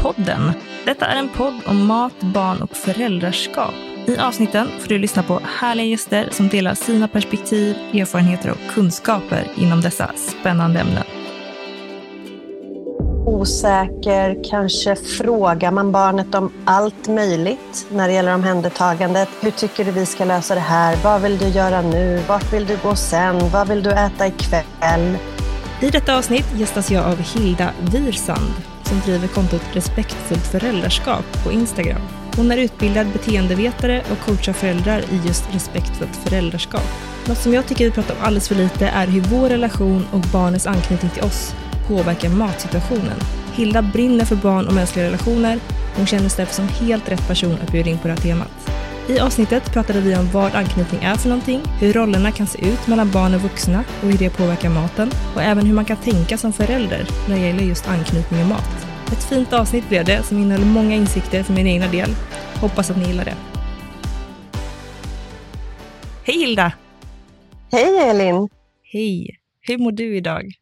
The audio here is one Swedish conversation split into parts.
Knatteplock-podden. Detta är en podd om mat, barn och föräldraskap. I avsnitten får du lyssna på härliga gäster som delar sina perspektiv, erfarenheter och kunskaper inom dessa spännande ämnen. osäker, kanske frågar man barnet om allt möjligt när det gäller omhändertagandet. Hur tycker du vi ska lösa det här? Vad vill du göra nu? Vart vill du gå sen? Vad vill du äta ikväll? I detta avsnitt gästas jag av Hilda Wirsand som driver kontot Respektfullt föräldraskap på Instagram. Hon är utbildad beteendevetare och coachar föräldrar i just respektfullt föräldraskap. Något som jag tycker vi pratar om alldeles för lite är hur vår relation och barnens anknytning till oss påverkar matsituationen. Hilda brinner för barn och mänskliga relationer. Hon kändes därför som helt rätt person att bjuda in på det här temat. I avsnittet pratade vi om vad anknytning är för någonting, hur rollerna kan se ut mellan barn och vuxna och hur det påverkar maten och även hur man kan tänka som förälder när det gäller just anknytning och mat. Ett fint avsnitt blev det som innehöll många insikter för min egna del. Hoppas att ni gillar det. Hej Hilda! Hej Elin! Hej! Hur mår du idag?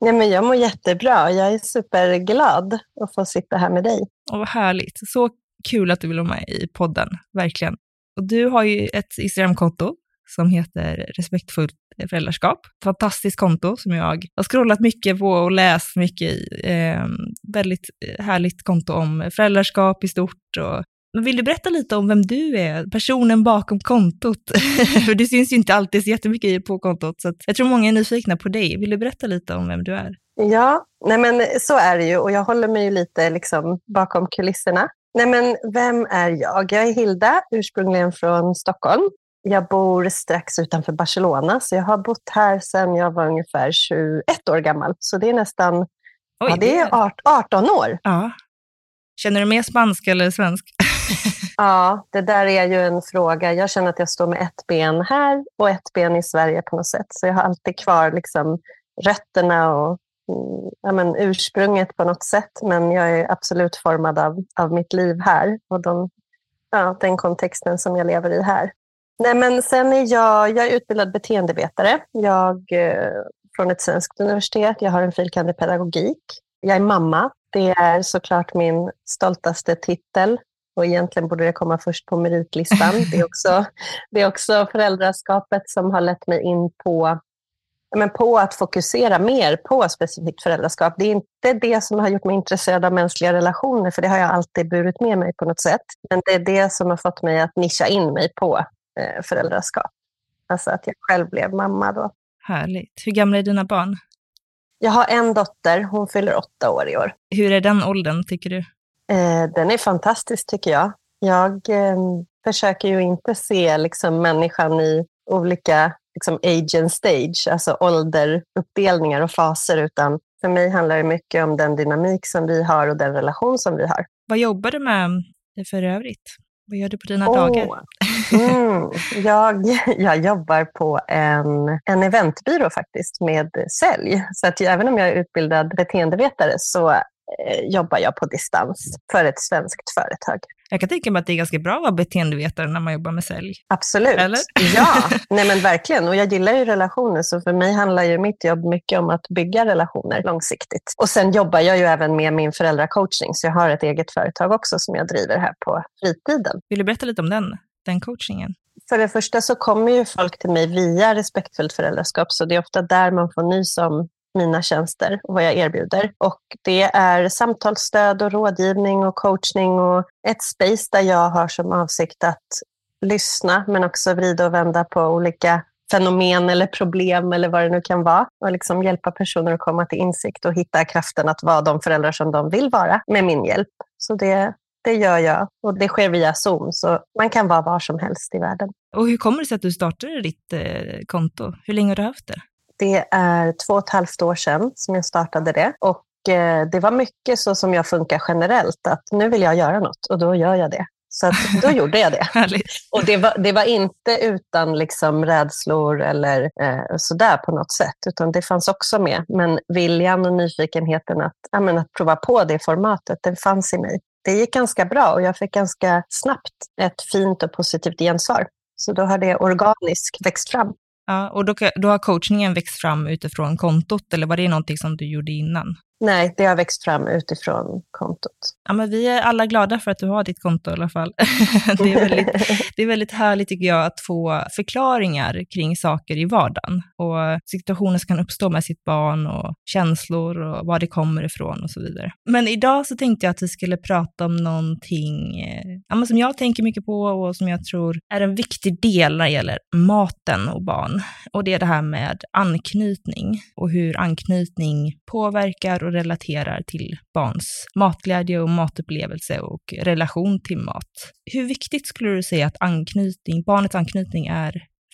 Ja, men jag mår jättebra. Jag är superglad att få sitta här med dig. Åh, vad härligt. Så kul att du vill vara med i podden, verkligen. Och du har ju ett Instagramkonto som heter Respektfullt föräldraskap. Fantastiskt konto som jag har scrollat mycket på och läst mycket i. Ehm, eh, väldigt härligt konto om föräldraskap i stort. Och... Men vill du berätta lite om vem du är, personen bakom kontot? För det syns ju inte alltid så jättemycket på kontot, så jag tror många är nyfikna på dig. Vill du berätta lite om vem du är? Ja, nej men så är det ju och jag håller mig ju lite liksom bakom kulisserna. Nej men vem är jag? Jag är Hilda, ursprungligen från Stockholm. Jag bor strax utanför Barcelona, så jag har bott här sedan jag var ungefär 21 år gammal. Så det är nästan Oj, ja, det är 18 år. Ja. Känner du mer spanska eller svensk? Ja, det där är ju en fråga. Jag känner att jag står med ett ben här och ett ben i Sverige på något sätt. Så jag har alltid kvar liksom rötterna och mm, ja, men ursprunget på något sätt. Men jag är absolut formad av, av mitt liv här och de, ja, den kontexten som jag lever i här. Nej, men sen är jag, jag är utbildad beteendevetare. Jag eh, från ett svenskt universitet. Jag har en filkand i pedagogik. Jag är mamma. Det är såklart min stoltaste titel och egentligen borde det komma först på meritlistan. Det är också, det är också föräldraskapet som har lett mig in på, men på att fokusera mer på specifikt föräldraskap. Det är inte det som har gjort mig intresserad av mänskliga relationer, för det har jag alltid burit med mig på något sätt. Men det är det som har fått mig att nischa in mig på föräldraskap. Alltså att jag själv blev mamma då. Härligt. Hur gamla är dina barn? Jag har en dotter, hon fyller åtta år i år. Hur är den åldern, tycker du? Eh, den är fantastisk tycker jag. Jag eh, försöker ju inte se liksom, människan i olika liksom, age and stage, alltså ålderuppdelningar och faser, utan för mig handlar det mycket om den dynamik som vi har och den relation som vi har. Vad jobbar du med för övrigt? Vad gör du på dina dagar? Mm, jag, jag jobbar på en, en eventbyrå faktiskt med sälj. Så att även om jag är utbildad beteendevetare så eh, jobbar jag på distans för ett svenskt företag. Jag kan tänka mig att det är ganska bra att vara beteendevetare när man jobbar med sälj. Absolut. Eller? Ja, nej men verkligen. Och jag gillar ju relationer, så för mig handlar ju mitt jobb mycket om att bygga relationer långsiktigt. Och sen jobbar jag ju även med min föräldracoachning, så jag har ett eget företag också som jag driver här på fritiden. Vill du berätta lite om den, den coachingen? För det första så kommer ju folk till mig via Respektfullt föräldraskap, så det är ofta där man får nys om mina tjänster och vad jag erbjuder. Och det är samtalsstöd och rådgivning och coachning och ett space där jag har som avsikt att lyssna men också vrida och vända på olika fenomen eller problem eller vad det nu kan vara och liksom hjälpa personer att komma till insikt och hitta kraften att vara de föräldrar som de vill vara med min hjälp. Så det, det gör jag och det sker via Zoom så man kan vara var som helst i världen. Och hur kommer det sig att du startade ditt eh, konto? Hur länge har du haft det? Det är två och ett halvt år sedan som jag startade det. Och eh, det var mycket så som jag funkar generellt, att nu vill jag göra något och då gör jag det. Så då gjorde jag det. och det var, det var inte utan liksom rädslor eller eh, sådär på något sätt, utan det fanns också med. Men viljan och nyfikenheten att, ja, men att prova på det formatet, den fanns i mig. Det gick ganska bra och jag fick ganska snabbt ett fint och positivt gensvar. Så då har det organiskt växt fram. Ja, och då, då har coachningen växt fram utifrån kontot, eller var det någonting som du gjorde innan? Nej, det har växt fram utifrån kontot. Ja, men vi är alla glada för att du har ditt konto i alla fall. det, är väldigt, det är väldigt härligt tycker jag att få förklaringar kring saker i vardagen och situationer som kan uppstå med sitt barn och känslor och var det kommer ifrån och så vidare. Men idag så tänkte jag att vi skulle prata om någonting eh, ja, som jag tänker mycket på och som jag tror är en viktig del när det gäller maten och barn. Och det är det här med anknytning och hur anknytning påverkar och relaterar till barns matglädje och matupplevelse och relation till mat. Hur viktigt skulle du säga att anknytning, barnets anknytning är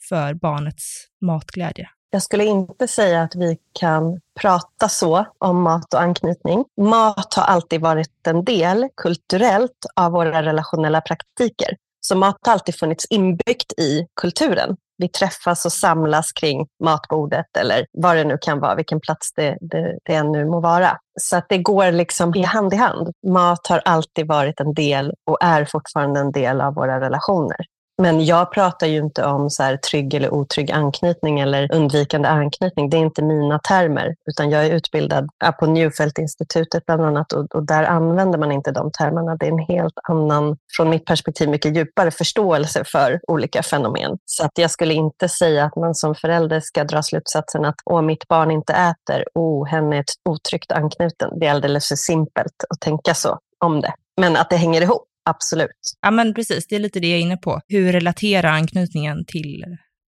för barnets matglädje? Jag skulle inte säga att vi kan prata så om mat och anknytning. Mat har alltid varit en del kulturellt av våra relationella praktiker. Så mat har alltid funnits inbyggt i kulturen vi träffas och samlas kring matbordet eller vad det nu kan vara, vilken plats det, det, det än nu må vara. Så att det går liksom hand i hand. Mat har alltid varit en del och är fortfarande en del av våra relationer. Men jag pratar ju inte om så här trygg eller otrygg anknytning eller undvikande anknytning. Det är inte mina termer, utan jag är utbildad på Newfelt-institutet bland annat och, och, där använder man inte de termerna. Det är en helt annan, från mitt perspektiv, mycket djupare förståelse för olika fenomen. Så att jag skulle inte säga att man som förälder ska dra slutsatsen att Åh, mitt barn inte äter, oh, åh, henne är otryggt anknuten. Det är alldeles för simpelt att tänka så om det. Men att det hänger ihop. Absolut. Ja, men precis. Det är lite det jag är inne på. Hur relaterar anknytningen till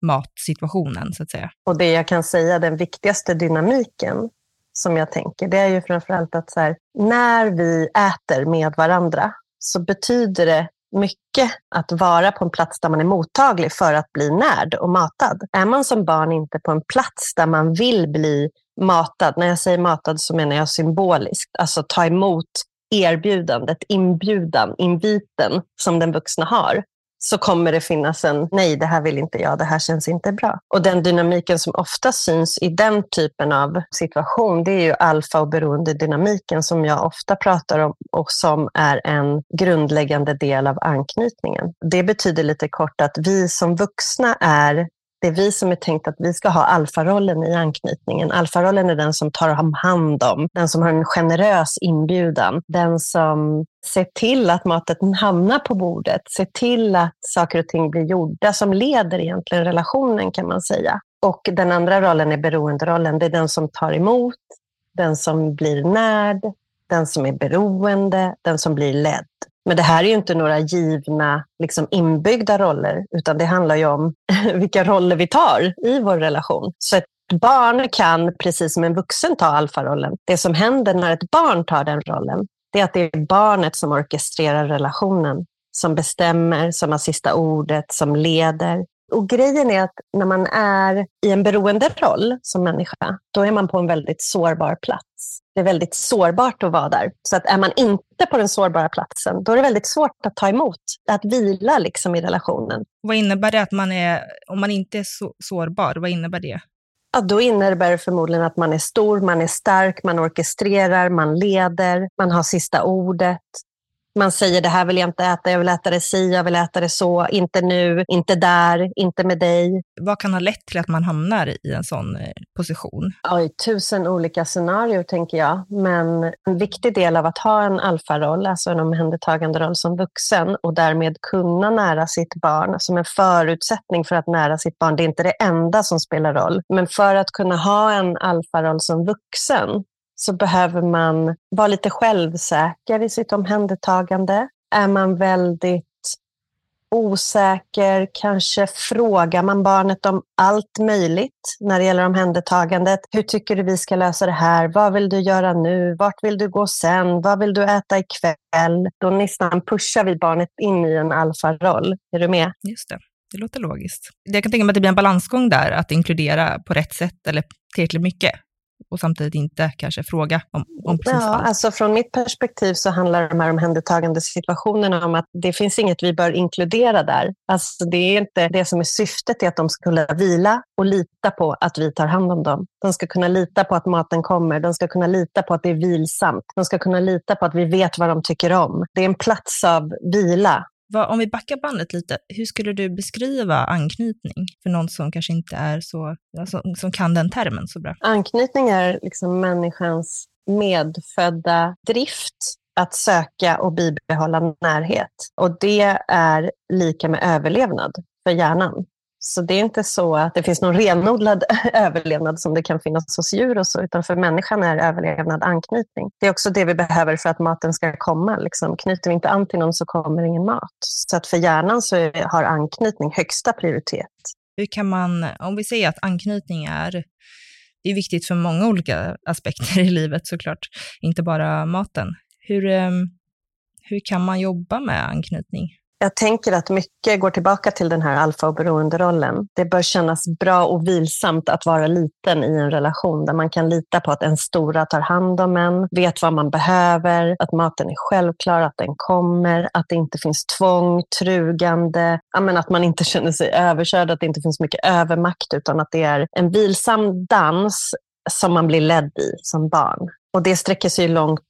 matsituationen, så att säga? Och det jag kan säga, den viktigaste dynamiken som jag tänker, det är ju framförallt att så här, när vi äter med varandra så betyder det mycket att vara på en plats där man är mottaglig för att bli närd och matad. Är man som barn inte på en plats där man vill bli matad, när jag säger matad så menar jag symboliskt, alltså ta emot erbjudandet, inbjudan, inviten som den vuxna har så kommer det finnas en nej, det här vill inte jag, det här känns inte bra. Och den dynamiken som ofta syns i den typen av situation, det är ju alfa och beroende-dynamiken som jag ofta pratar om och som är en grundläggande del av anknytningen. Det betyder lite kort att vi som vuxna är det är vi som är tänkt att vi ska ha alfarollen i anknytningen. Alfarollen är den som tar hand om, den som har en generös inbjudan, den som ser till att maten hamnar på bordet, ser till att saker och ting blir gjorda, som leder egentligen relationen kan man säga. Och den andra rollen är beroenderollen, det är den som tar emot, den som blir närd, den som är beroende, den som blir ledd. Men det här är ju inte några givna liksom inbyggda roller, utan det handlar ju om vilka roller vi tar i vår relation. Så ett barn kan, precis som en vuxen, ta alfarollen. Det som händer när ett barn tar den rollen, det är att det är barnet som orkestrerar relationen, som bestämmer, som har sista ordet, som leder. Och grejen är att när man är i en beroenderoll som människa, då är man på en väldigt sårbar plats. Det är väldigt sårbart att vara där. Så att är man inte på den sårbara platsen, då är det väldigt svårt att ta emot, att vila liksom i relationen. Vad innebär det att man är, om man inte är så, sårbar, vad innebär det? Ja, då innebär det förmodligen att man är stor, man är stark, man orkestrerar, man leder, man har sista ordet. Man säger det här vill jag inte äta, jag vill äta det si, jag vill äta det så, inte nu, inte där, inte med dig. Vad kan ha lett till att man hamnar i en sån eh, position? Oj, tusen olika scenarier tänker jag. Men en viktig del av att ha en alfaroll, alltså en omhändertagande roll som vuxen och därmed kunna nära sitt barn, som en förutsättning för att nära sitt barn. Det är inte det enda som spelar roll. Men för att kunna ha en alfaroll som vuxen så behöver man vara lite självsäker i sitt omhändertagande. Är man väldigt osäker, kanske frågar man barnet om allt möjligt när det gäller omhändertagandet. Hur tycker du vi ska lösa det här? Vad vill du göra nu? Vart vill du gå sen? Vad vill du äta ikväll? Då nästan pushar vi barnet in i en alfaroll. Är du med? Just det. Det låter logiskt. Jag kan tänka mig att det blir en balansgång där, att inkludera på rätt sätt eller tillräckligt mycket och samtidigt inte kanske fråga om, om precis ja, allt. Alltså från mitt perspektiv så handlar de här omhändertagande situationerna om att det finns inget vi bör inkludera där. Alltså det är inte det som är syftet är att de ska kunna vila och lita på att vi tar hand om dem. De ska kunna lita på att maten kommer. De ska kunna lita på att det är vilsamt. De ska kunna lita på att vi vet vad de tycker om. Det är en plats av vila vad, om vi backar bandet lite, hur skulle du beskriva anknytning för någon som kanske inte är så, alltså, som kan den termen så bra? Anknytning är liksom människans medfödda drift att söka och bibehålla närhet. Och det är lika med överlevnad för hjärnan. Så det är inte så att det finns någon renodlad överlevnad som det kan finnas hos djur och så, utan för människan är överlevnad anknytning. Det är också det vi behöver för att maten ska komma. Liksom. Knyter vi inte an till någon så kommer ingen mat. Så att för hjärnan så har anknytning högsta prioritet. Hur kan man, om vi säger att anknytning är det är viktigt för många olika aspekter i livet såklart, inte bara maten. Hur, ehm, hur kan man jobba med anknytning? Jag tänker att mycket går tillbaka till den här alfa och beroenderollen. Det bör kännas bra och vilsamt att vara liten i en relation där man kan lita på att en stora tar hand om en, vet vad man behöver, att maten är självklar, att den kommer, att det inte finns tvång, trugande, att man inte känner sig överkörd, att det inte finns mycket övermakt utan att det är en vilsam dans som man blir ledd i som barn. Och det sträcker sig långt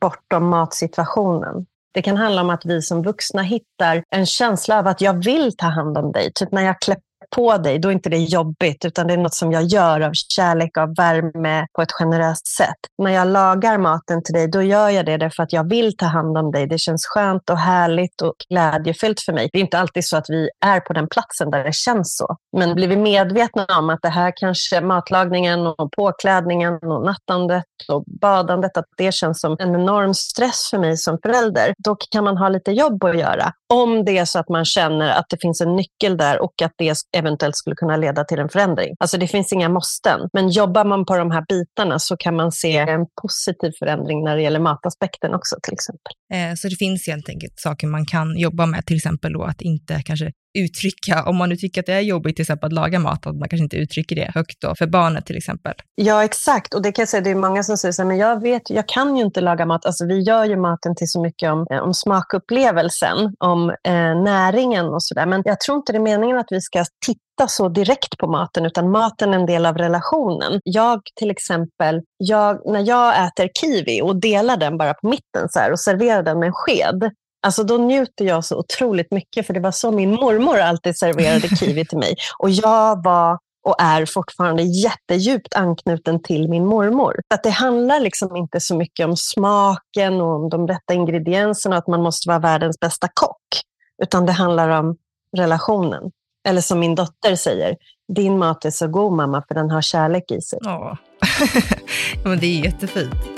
bortom matsituationen. Det kan handla om att vi som vuxna hittar en känsla av att jag vill ta hand om dig. Typ när jag klär på dig, då är inte det jobbigt, utan det är något som jag gör av kärlek, av värme, på ett generöst sätt. När jag lagar maten till dig, då gör jag det därför att jag vill ta hand om dig. Det känns skönt och härligt och glädjefyllt för mig. Det är inte alltid så att vi är på den platsen där det känns så. Men blir vi medvetna om att det här kanske matlagningen och påklädningen och nattandet och badandet, att det känns som en enorm stress för mig som förälder, då kan man ha lite jobb att göra. Om det är så att man känner att det finns en nyckel där och att det eventuellt skulle kunna leda till en förändring. Alltså det finns inga måsten. Men jobbar man på de här bitarna så kan man se en positiv förändring när det gäller mataspekten också till exempel. Eh, så det finns helt enkelt saker man kan jobba med, till exempel då att inte kanske uttrycka, om man nu tycker att det är jobbigt till exempel att laga mat, att man kanske inte uttrycker det högt då, för barnet till exempel. Ja, exakt. Och det kan jag säga, det är många som säger så här, men jag vet, jag kan ju inte laga mat. Alltså vi gör ju maten till så mycket om, eh, om smakupplevelsen, om eh, näringen och sådär. Men jag tror inte det är meningen att vi ska titta så direkt på maten, utan maten är en del av relationen. Jag till exempel, jag, när jag äter kiwi och delar den bara på mitten så här, och serverar den med en sked, Alltså då njuter jag så otroligt mycket, för det var så min mormor alltid serverade kiwi till mig. Och jag var och är fortfarande jättedjupt anknuten till min mormor. Att det handlar liksom inte så mycket om smaken och om de rätta ingredienserna och att man måste vara världens bästa kock, utan det handlar om relationen. Eller som min dotter säger, din mat är så god mamma för den har kärlek i sig. Ja, men det är jättefint.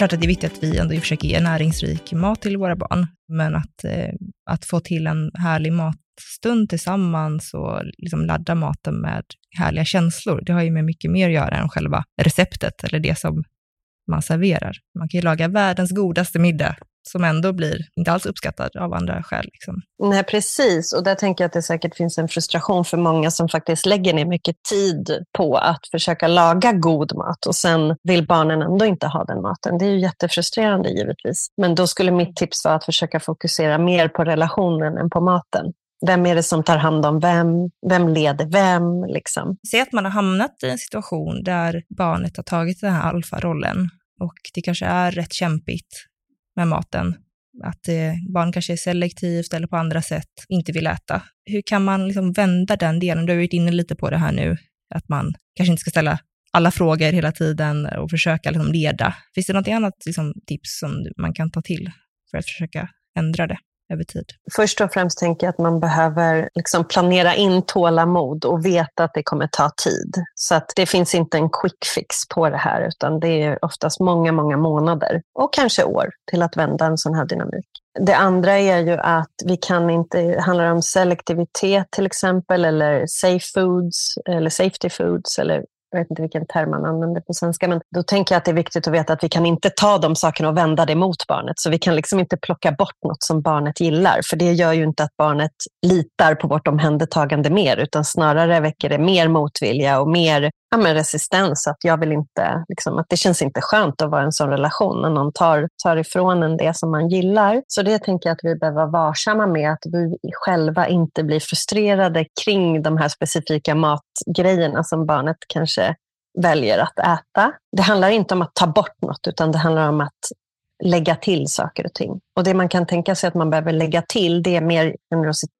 Klart att det är viktigt att vi ändå försöker ge näringsrik mat till våra barn, men att, eh, att få till en härlig matstund tillsammans och liksom ladda maten med härliga känslor, det har ju med mycket mer att göra än själva receptet eller det som man serverar. Man kan ju laga världens godaste middag som ändå blir inte alls uppskattad av andra skäl. Liksom. Nej, precis. Och där tänker jag att det säkert finns en frustration för många som faktiskt lägger ner mycket tid på att försöka laga god mat och sen vill barnen ändå inte ha den maten. Det är ju jättefrustrerande givetvis. Men då skulle mitt tips vara att försöka fokusera mer på relationen än på maten. Vem är det som tar hand om vem? Vem leder vem? Liksom. Säg att man har hamnat i en situation där barnet har tagit den här alfarollen och det kanske är rätt kämpigt med maten. Att eh, barn kanske är selektivt eller på andra sätt inte vill äta. Hur kan man liksom vända den delen? Du har varit inne lite på det här nu, att man kanske inte ska ställa alla frågor hela tiden och försöka liksom leda. Finns det något annat liksom, tips som man kan ta till för att försöka ändra det? Över tid? Först och främst tänker jag att man behöver liksom planera in tålamod och veta att det kommer ta tid. Så att det finns inte en quick fix på det här, utan det är oftast många, många månader och kanske år till att vända en sån här dynamik. Det andra är ju att vi kan inte, handlar om selektivitet till exempel, eller safe foods, eller safety foods, eller jag vet inte vilken term man använder på svenska, men då tänker jag att det är viktigt att veta att vi kan inte ta de sakerna och vända det mot barnet. Så vi kan liksom inte plocka bort något som barnet gillar, för det gör ju inte att barnet litar på vårt omhändertagande mer, utan snarare väcker det mer motvilja och mer ja, men resistens. Att jag vill inte, liksom, att det känns inte skönt att vara i en sån relation när någon tar, tar ifrån en det som man gillar. Så det tänker jag att vi behöver vara varsamma med, att vi själva inte blir frustrerade kring de här specifika matgrejerna som barnet kanske väljer att äta. Det handlar inte om att ta bort något, utan det handlar om att lägga till saker och ting. Och det man kan tänka sig att man behöver lägga till, det är mer generositet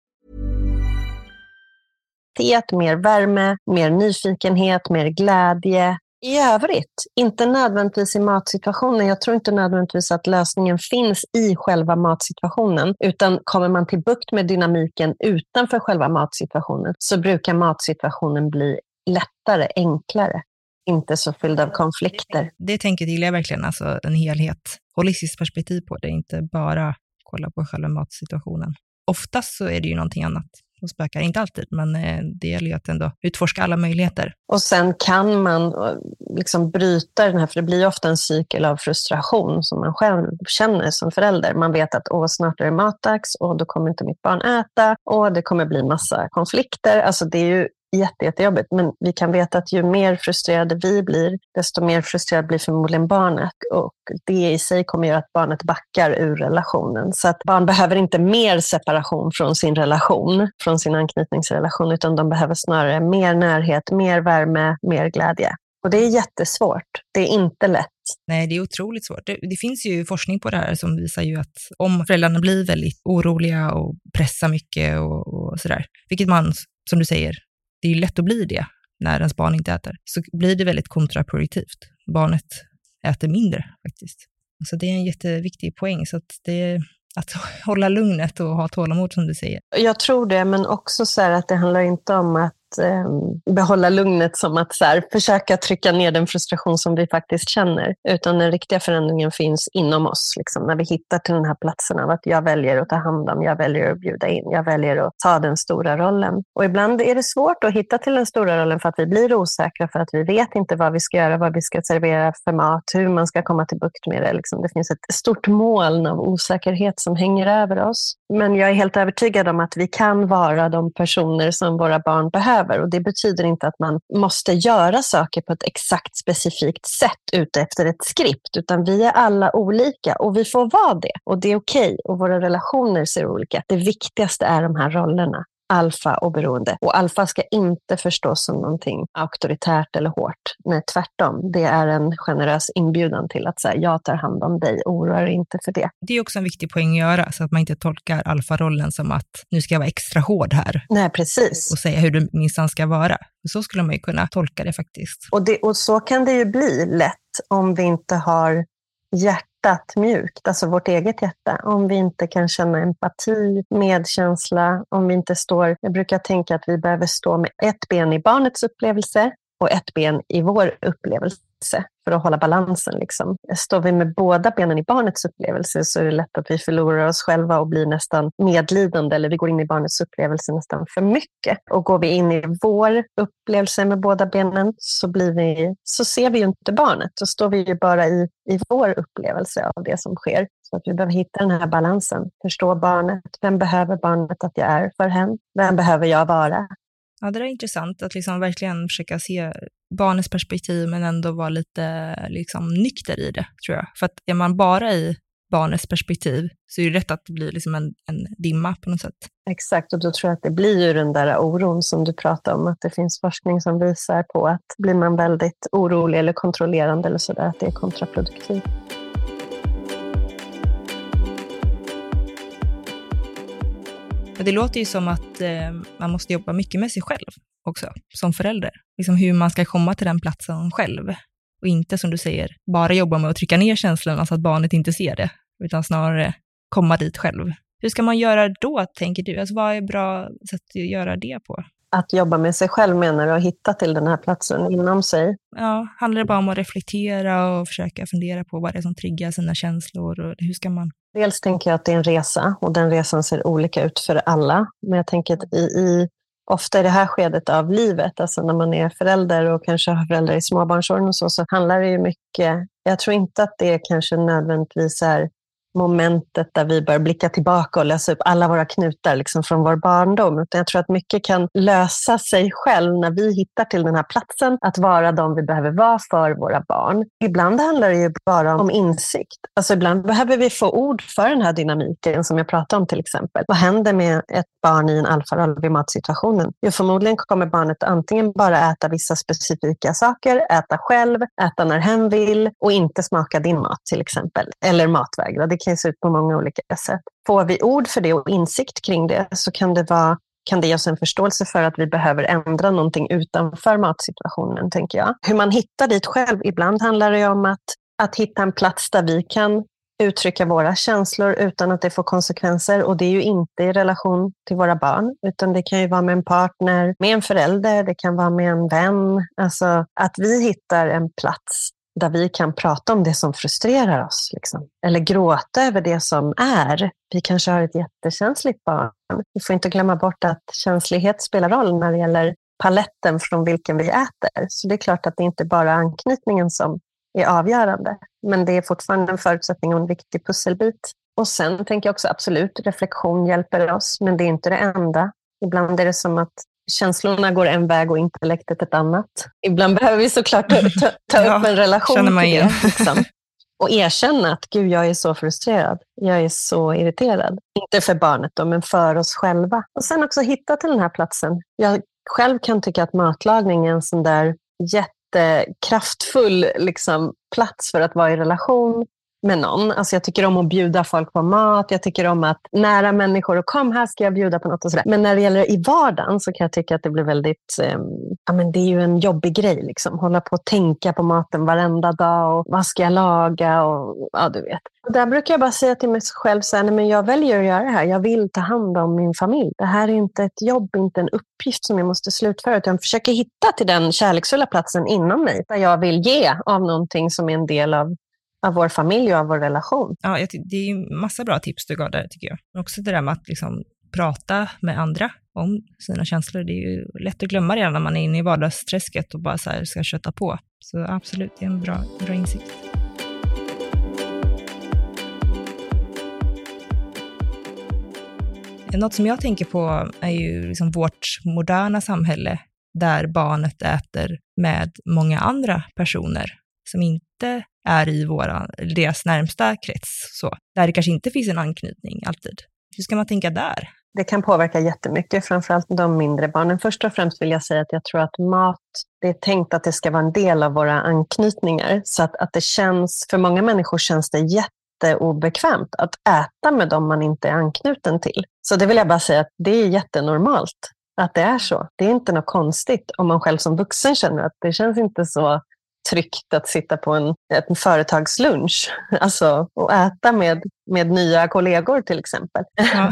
Mer värme, mer nyfikenhet, mer glädje. I övrigt, inte nödvändigtvis i matsituationen. Jag tror inte nödvändigtvis att lösningen finns i själva matsituationen, utan kommer man till bukt med dynamiken utanför själva matsituationen så brukar matsituationen bli lättare, enklare inte så fylld av konflikter. Det tänket gillar jag verkligen, alltså en helhet, holistiskt perspektiv på det, inte bara kolla på själva matsituationen. Oftast så är det ju någonting annat de spökar, inte alltid, men eh, det gäller ju att ändå utforska alla möjligheter. Och sen kan man eh, liksom bryta den här, för det blir ofta en cykel av frustration som man själv känner som förälder. Man vet att Åh, snart är det matdags och då kommer inte mitt barn äta och det kommer bli massa konflikter. Alltså det är ju jätte, jättejobbigt. Men vi kan veta att ju mer frustrerade vi blir, desto mer frustrerad blir förmodligen barnet. Och det i sig kommer göra att barnet backar ur relationen. Så att barn behöver inte mer separation från sin relation, från sin anknytningsrelation, utan de behöver snarare mer närhet, mer värme, mer glädje. Och det är jättesvårt. Det är inte lätt. Nej, det är otroligt svårt. Det, det, finns ju forskning på det här som visar ju att om föräldrarna blir väldigt oroliga och pressar mycket och, och sådär, vilket man, som du säger, det är ju lätt att bli det när ens barn inte äter, så blir det väldigt kontraproduktivt. Barnet äter mindre faktiskt. Så det är en jätteviktig poäng. Så att, det, att hålla lugnet och ha tålamod som du säger. Jag tror det, men också så att det handlar inte om att eh, behålla lugnet som att så här, försöka trycka ner den frustration som vi faktiskt känner. Utan den riktiga förändringen finns inom oss. Liksom, när vi hittar till den här platsen av att jag väljer att ta hand om, jag väljer att bjuda in, jag väljer att ta den stora rollen. Och ibland är det svårt att hitta till den stora rollen för att vi blir osäkra, för att vi vet inte vad vi ska göra, vad vi ska servera för mat, hur man ska komma till bukt med det. Liksom, det finns ett stort moln av osäkerhet som hänger över oss. Men jag är helt övertygad om att vi kan vara de personer som våra barn behöver behöver. Och Det betyder inte att man måste göra saker på ett exakt specifikt sätt ute efter ett skript, utan vi är alla olika och vi får vara det. Och det är okej okay. och våra relationer ser olika. Det viktigaste är de här rollerna alfa och beroende. Och alfa ska inte förstås som någonting auktoritärt eller hårt. Nej, tvärtom. Det är en generös inbjudan till att säga jag tar hand om dig, oroa dig inte för det. Det är också en viktig poäng att göra, så att man inte tolkar alfarollen som att nu ska jag vara extra hård här. Nej, precis. Och säga hur du minsann ska vara. Så skulle man ju kunna tolka det faktiskt. Och, det, och så kan det ju bli lätt om vi inte har hjärtat mjukt, alltså vårt eget hjärta, om vi inte kan känna empati, medkänsla, om vi inte står... Jag brukar tänka att vi behöver stå med ett ben i barnets upplevelse och ett ben i vår upplevelse för att hålla balansen. Liksom. Står vi med båda benen i barnets upplevelse så är det lätt att vi förlorar oss själva och blir nästan medlidande eller vi går in i barnets upplevelse nästan för mycket. Och går vi in i vår upplevelse med båda benen så, blir vi, så ser vi ju inte barnet. Då står vi ju bara i, i vår upplevelse av det som sker. Så att vi behöver hitta den här balansen. Förstå barnet. Vem behöver barnet att jag är för hen? Vem behöver jag vara? Ja, det är intressant att liksom verkligen försöka se barnets perspektiv men ändå vara lite liksom, nykter i det, tror jag. För att är man bara i barnets perspektiv så är det rätt att det blir liksom en, en dimma på något sätt. Exakt, och då tror jag att det blir ju den där oron som du pratade om, att det finns forskning som visar på att blir man väldigt orolig eller kontrollerande eller sådär, att det är kontraproduktivt. Det låter ju som att eh, man måste jobba mycket med sig själv också, som förälder. Liksom hur man ska komma till den platsen själv. Och inte, som du säger, bara jobba med att trycka ner känslorna så att barnet inte ser det, utan snarare komma dit själv. Hur ska man göra då, tänker du? Alltså, vad är bra sätt att göra det på? Att jobba med sig själv menar du, att hitta till den här platsen inom sig? Ja, handlar det bara om att reflektera och försöka fundera på vad det är som triggar sina känslor och hur ska man Dels tänker jag att det är en resa och den resan ser olika ut för alla. Men jag tänker att i, i, ofta i det här skedet av livet, alltså när man är förälder och kanske har föräldrar i småbarnsåren och så, så handlar det ju mycket, jag tror inte att det kanske nödvändigtvis är momentet där vi bör blicka tillbaka och lösa upp alla våra knutar liksom från vår barndom. Utan jag tror att mycket kan lösa sig själv när vi hittar till den här platsen, att vara de vi behöver vara för våra barn. Ibland handlar det ju bara om insikt. Alltså ibland behöver vi få ord för den här dynamiken som jag pratade om till exempel. Vad händer med ett barn i en alfaroll vid matsituationen? Jo, förmodligen kommer barnet antingen bara äta vissa specifika saker, äta själv, äta när hen vill och inte smaka din mat till exempel. Eller matvägra. Det kan se ut på många olika sätt. Får vi ord för det och insikt kring det så kan det, vara, kan det ge oss en förståelse för att vi behöver ändra någonting utanför matsituationen, tänker jag. Hur man hittar dit själv, ibland handlar det om att, att hitta en plats där vi kan uttrycka våra känslor utan att det får konsekvenser. Och det är ju inte i relation till våra barn, utan det kan ju vara med en partner, med en förälder, det kan vara med en vän. Alltså att vi hittar en plats där vi kan prata om det som frustrerar oss. Liksom. Eller gråta över det som är. Vi kanske har ett jättekänsligt barn. Vi får inte glömma bort att känslighet spelar roll när det gäller paletten från vilken vi äter. Så det är klart att det inte bara är anknytningen som är avgörande. Men det är fortfarande en förutsättning och en viktig pusselbit. Och sen tänker jag också absolut, reflektion hjälper oss, men det är inte det enda. Ibland är det som att känslorna går en väg och intellektet ett annat. Ibland behöver vi såklart ta, ta, ta ja, upp en relation till det. Liksom. Och erkänna att gud, jag är så frustrerad. Jag är så irriterad. Inte för barnet då, men för oss själva. Och sen också hitta till den här platsen. Jag själv kan tycka att matlagning är en sån där jättekraftfull liksom, plats för att vara i relation med någon. Alltså jag tycker om att bjuda folk på mat, jag tycker om att nära människor och kom här ska jag bjuda på något och sådär. Men när det gäller i vardagen så kan jag tycka att det blir väldigt, eh, ja men det är ju en jobbig grej liksom. Hålla på och tänka på maten varenda dag och vad ska jag laga och ja du vet. Och där brukar jag bara säga till mig själv så här, nej, men jag väljer att göra det här. Jag vill ta hand om min familj. Det här är inte ett jobb, inte en uppgift som jag måste slutföra, utan jag försöker hitta till den kärleksfulla platsen inom mig, där jag vill ge av någonting som är en del av av vår familj och av vår relation. Ja, det är ju massa bra tips du gav där tycker jag. Men också det där med att liksom prata med andra om sina känslor. Det är ju lätt att glömma det när man är inne i vardagsträsket och bara så här ska köta på. Så absolut, det är en bra, bra insikt. Något som jag tänker på är ju liksom vårt moderna samhälle där barnet äter med många andra personer som inte är i våra, deras närmsta krets, så, där det kanske inte finns en anknytning alltid. Hur ska man tänka där? Det kan påverka jättemycket, framförallt de mindre barnen. Först och främst vill jag säga att jag tror att mat, det är tänkt att det ska vara en del av våra anknytningar. Så att, att det känns, för många människor känns det jätteobekvämt att äta med dem man inte är anknuten till. Så det vill jag bara säga att det är jättenormalt att det är så. Det är inte något konstigt om man själv som vuxen känner att det känns inte så tryggt att sitta på en, en företagslunch alltså, och äta med, med nya kollegor till exempel. Ja.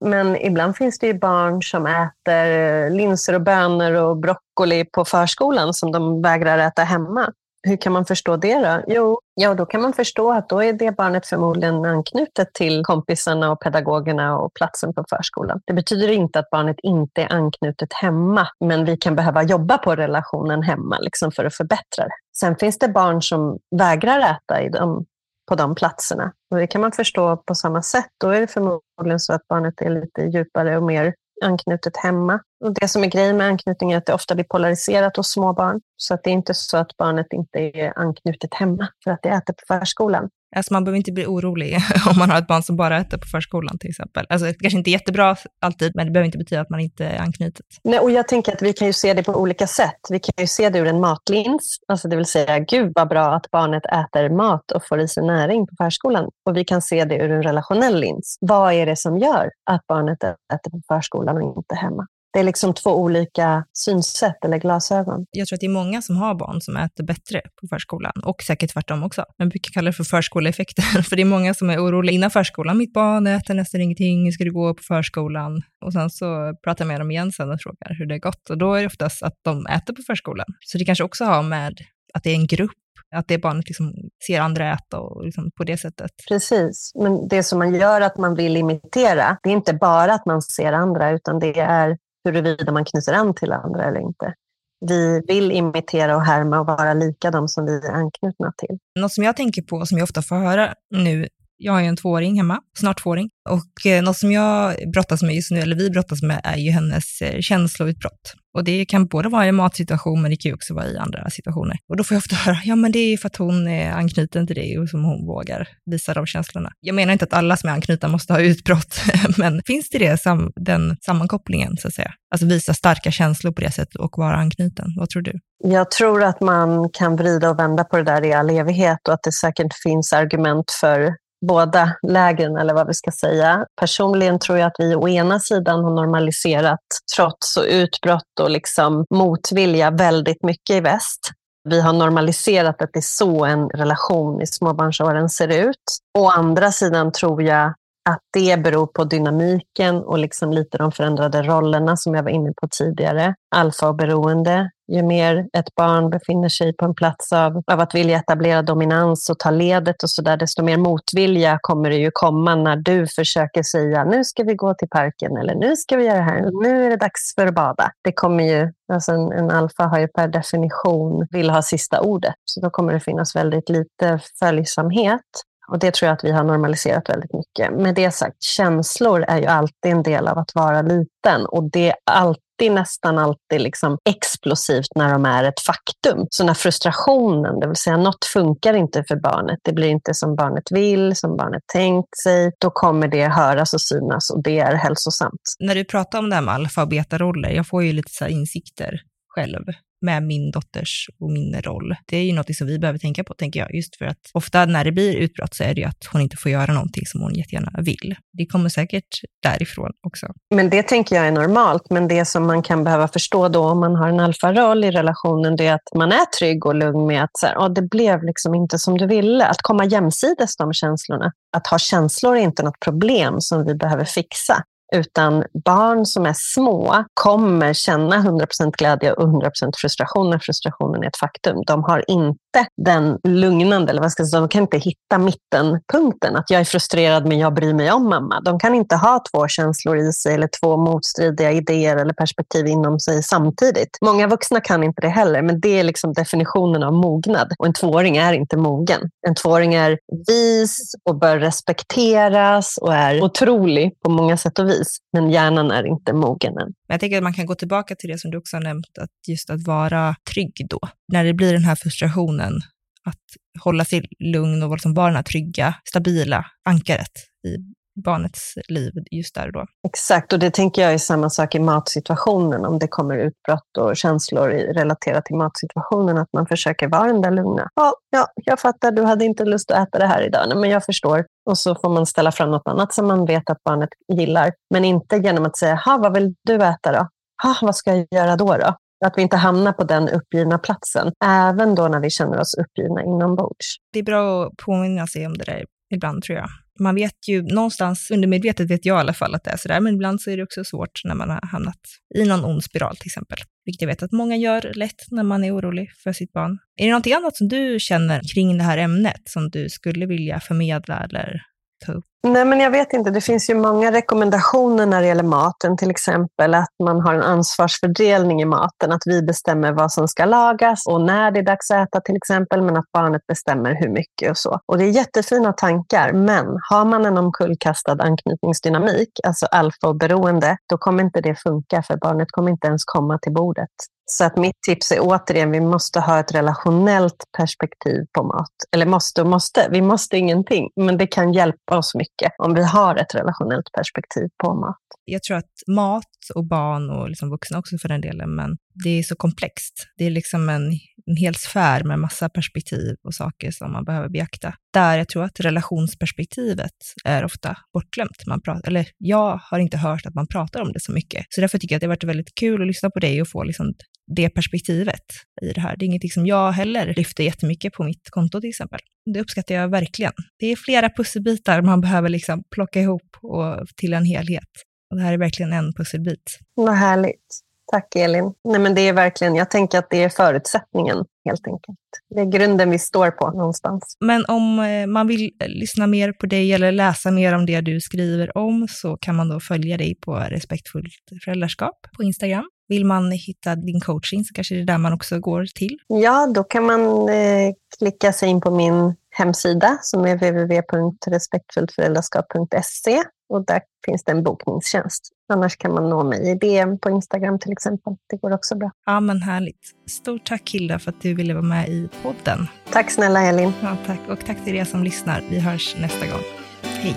Men ibland finns det ju barn som äter linser och bönor och broccoli på förskolan som de vägrar äta hemma. Hur kan man förstå det då? Jo, ja, då kan man förstå att då är det barnet förmodligen anknutet till kompisarna och pedagogerna och platsen på förskolan. Det betyder inte att barnet inte är anknutet hemma, men vi kan behöva jobba på relationen hemma liksom för att förbättra det. Sen finns det barn som vägrar äta i de, på de platserna. Och det kan man förstå på samma sätt. Då är det förmodligen så att barnet är lite djupare och mer anknutet hemma. Och det som är grejen med anknytning är att det ofta blir polariserat hos små barn. Så att det är inte så att barnet inte är anknutet hemma för att det äter på förskolan. Alltså man behöver inte bli orolig om man har ett barn som bara äter på förskolan till exempel. Alltså det kanske inte är jättebra alltid, men det behöver inte betyda att man inte är anknutet. Nej, och jag tänker att vi kan ju se det på olika sätt. Vi kan ju se det ur en matlins, alltså det vill säga gud vad bra att barnet äter mat och får i sig näring på förskolan. Och vi kan se det ur en relationell lins. Vad är det som gör att barnet äter på förskolan och inte hemma? Det är liksom två olika synsätt eller glasögon. Jag tror att det är många som har barn som äter bättre på förskolan och säkert tvärtom också. Man brukar kalla det för förskoleeffekten, för det är många som är oroliga innan förskolan. Mitt barn äter nästan ingenting, ska du gå på förskolan? Och sen så pratar jag med dem igen sen och frågar hur det är gått och då är det oftast att de äter på förskolan. Så det kanske också har med att det är en grupp att det barnet liksom ser andra äta och liksom på det sättet. Precis, men det som man gör att man vill imitera, det är inte bara att man ser andra, utan det är huruvida man knyter an till andra eller inte. Vi vill imitera och härma och vara lika de som vi är anknutna till. Något som jag tänker på, som jag ofta får höra nu, jag har ju en tvååring hemma, snart tvååring, och eh, något som jag brottas med just nu, eller vi brottas med, är ju hennes eh, känsloutbrott. Och det kan både vara i en matsituation, men det kan ju också vara i andra situationer. Och då får jag ofta höra, ja men det är ju för att hon är anknuten till dig och som hon vågar visa de känslorna. Jag menar inte att alla som är anknutna måste ha utbrott, men finns det, det den sammankopplingen, så att säga? Alltså visa starka känslor på det sättet och vara anknuten. Vad tror du? Jag tror att man kan vrida och vända på det där i all evighet och att det säkert finns argument för båda lägren, eller vad vi ska säga. Personligen tror jag att vi å ena sidan har normaliserat trots och utbrott och liksom motvilja väldigt mycket i väst. Vi har normaliserat att det är så en relation i småbarnsåren ser ut. Å andra sidan tror jag att det beror på dynamiken och liksom lite de förändrade rollerna som jag var inne på tidigare. Alfa och beroende. Ju mer ett barn befinner sig på en plats av, av att vilja etablera dominans och ta ledet och så där, desto mer motvilja kommer det ju komma när du försöker säga nu ska vi gå till parken eller nu ska vi göra det här, nu är det dags för att bada. Det kommer ju, alltså en, en alfa har ju per definition vill ha sista ordet, så då kommer det finnas väldigt lite följsamhet. Och det tror jag att vi har normaliserat väldigt mycket. Med det sagt, känslor är ju alltid en del av att vara liten och det är alltid nästan alltid liksom explosivt när de är ett faktum. Så när frustrationen, det vill säga något funkar inte för barnet, det blir inte som barnet vill, som barnet tänkt sig, då kommer det höras och synas och det är hälsosamt. När du pratar om det här med alfa och beta-roller, jag får ju lite så insikter själv med min dotters och min roll. Det är ju något som vi behöver tänka på, tänker jag, just för att ofta när det blir utbrott så är det ju att hon inte får göra någonting som hon jättegärna vill. Det kommer säkert därifrån också. Men det tänker jag är normalt, men det som man kan behöva förstå då om man har en alfaroll i relationen, det är att man är trygg och lugn med att så här, oh, det blev liksom inte som du ville. Att komma jämsides de känslorna. Att ha känslor är inte något problem som vi behöver fixa. Utan barn som är små kommer känna 100% glädje och 100% frustration när frustrationen är ett faktum. De har inte den lugnande, eller vad ska jag säga, de kan inte hitta mittenpunkten. Att jag är frustrerad men jag bryr mig om mamma. De kan inte ha två känslor i sig eller två motstridiga idéer eller perspektiv inom sig samtidigt. Många vuxna kan inte det heller, men det är liksom definitionen av mognad. Och en tvååring är inte mogen. En tvååring är vis och bör respekteras och är otrolig på många sätt och vis vis, men hjärnan är inte mogen än. Jag tänker att man kan gå tillbaka till det som du också har nämnt, att just att vara trygg då. När det blir den här frustrationen, att hålla sig lugn och liksom vara den här trygga, stabila ankaret i barnets liv just där och då. Exakt, och det tänker jag är samma sak i matsituationen. Om det kommer utbrott och känslor relaterat till matsituationen, att man försöker vara den där lugna. Ja, ja, jag fattar, du hade inte lust att äta det här idag. Nej, men jag förstår. Och så får man ställa fram något annat som man vet att barnet gillar. Men inte genom att säga, vad vill du äta då? Ha, vad ska jag göra då? då? Att vi inte hamnar på den uppgivna platsen, även då när vi känner oss uppgivna inombords. Det är bra att påminna sig om det där ibland tror jag. Man vet ju någonstans, undermedvetet vet jag i alla fall att det är sådär, men ibland så är det också svårt när man har hamnat i någon ond spiral till exempel. Vilket jag vet att många gör lätt när man är orolig för sitt barn. Är det någonting annat som du känner kring det här ämnet som du skulle vilja förmedla eller ta upp? Nej, men jag vet inte. Det finns ju många rekommendationer när det gäller maten. Till exempel att man har en ansvarsfördelning i maten. Att vi bestämmer vad som ska lagas och när det är dags att äta till exempel. Men att barnet bestämmer hur mycket och så. Och det är jättefina tankar. Men har man en omkullkastad anknytningsdynamik, alltså alfa och beroende, då kommer inte det funka för barnet kommer inte ens komma till bordet. Så att mitt tips är återigen, vi måste ha ett relationellt perspektiv på mat. Eller måste och måste, vi måste ingenting. Men det kan hjälpa oss mycket om vi har ett relationellt perspektiv på mat. Jag tror att mat och barn och liksom vuxna också för den delen, men det är så komplext. Det är liksom en, en hel sfär med massa perspektiv och saker som man behöver beakta. Där jag tror att relationsperspektivet är ofta bortglömt. Man pratar, eller jag har inte hört att man pratar om det så mycket. Så därför tycker jag att det har varit väldigt kul att lyssna på dig och få liksom det perspektivet i det här. Det är ingenting som jag heller lyfter jättemycket på mitt konto till exempel. Det uppskattar jag verkligen. Det är flera pusselbitar man behöver liksom plocka ihop och till en helhet. Och det här är verkligen en pusselbit. Vad härligt. Tack Elin. Nej, men det är verkligen, jag tänker att det är förutsättningen helt enkelt. Det är grunden vi står på någonstans. Men om eh, man vill lyssna mer på dig eller läsa mer om det du skriver om så kan man då följa dig på Respektfullt föräldraskap på Instagram. Vill man hitta din coaching så kanske det är där man också går till. Ja, då kan man eh, klicka sig in på min hemsida som är www.respektfulltföräldraskap.se och där finns det en bokningstjänst. Annars kan man nå mig i DM på Instagram till exempel. Det går också bra. Ja, men härligt. Stort tack Hilda för att du ville vara med i podden. Tack snälla Elin. Ja, tack. Och tack till er som lyssnar. Vi hörs nästa gång. Hej.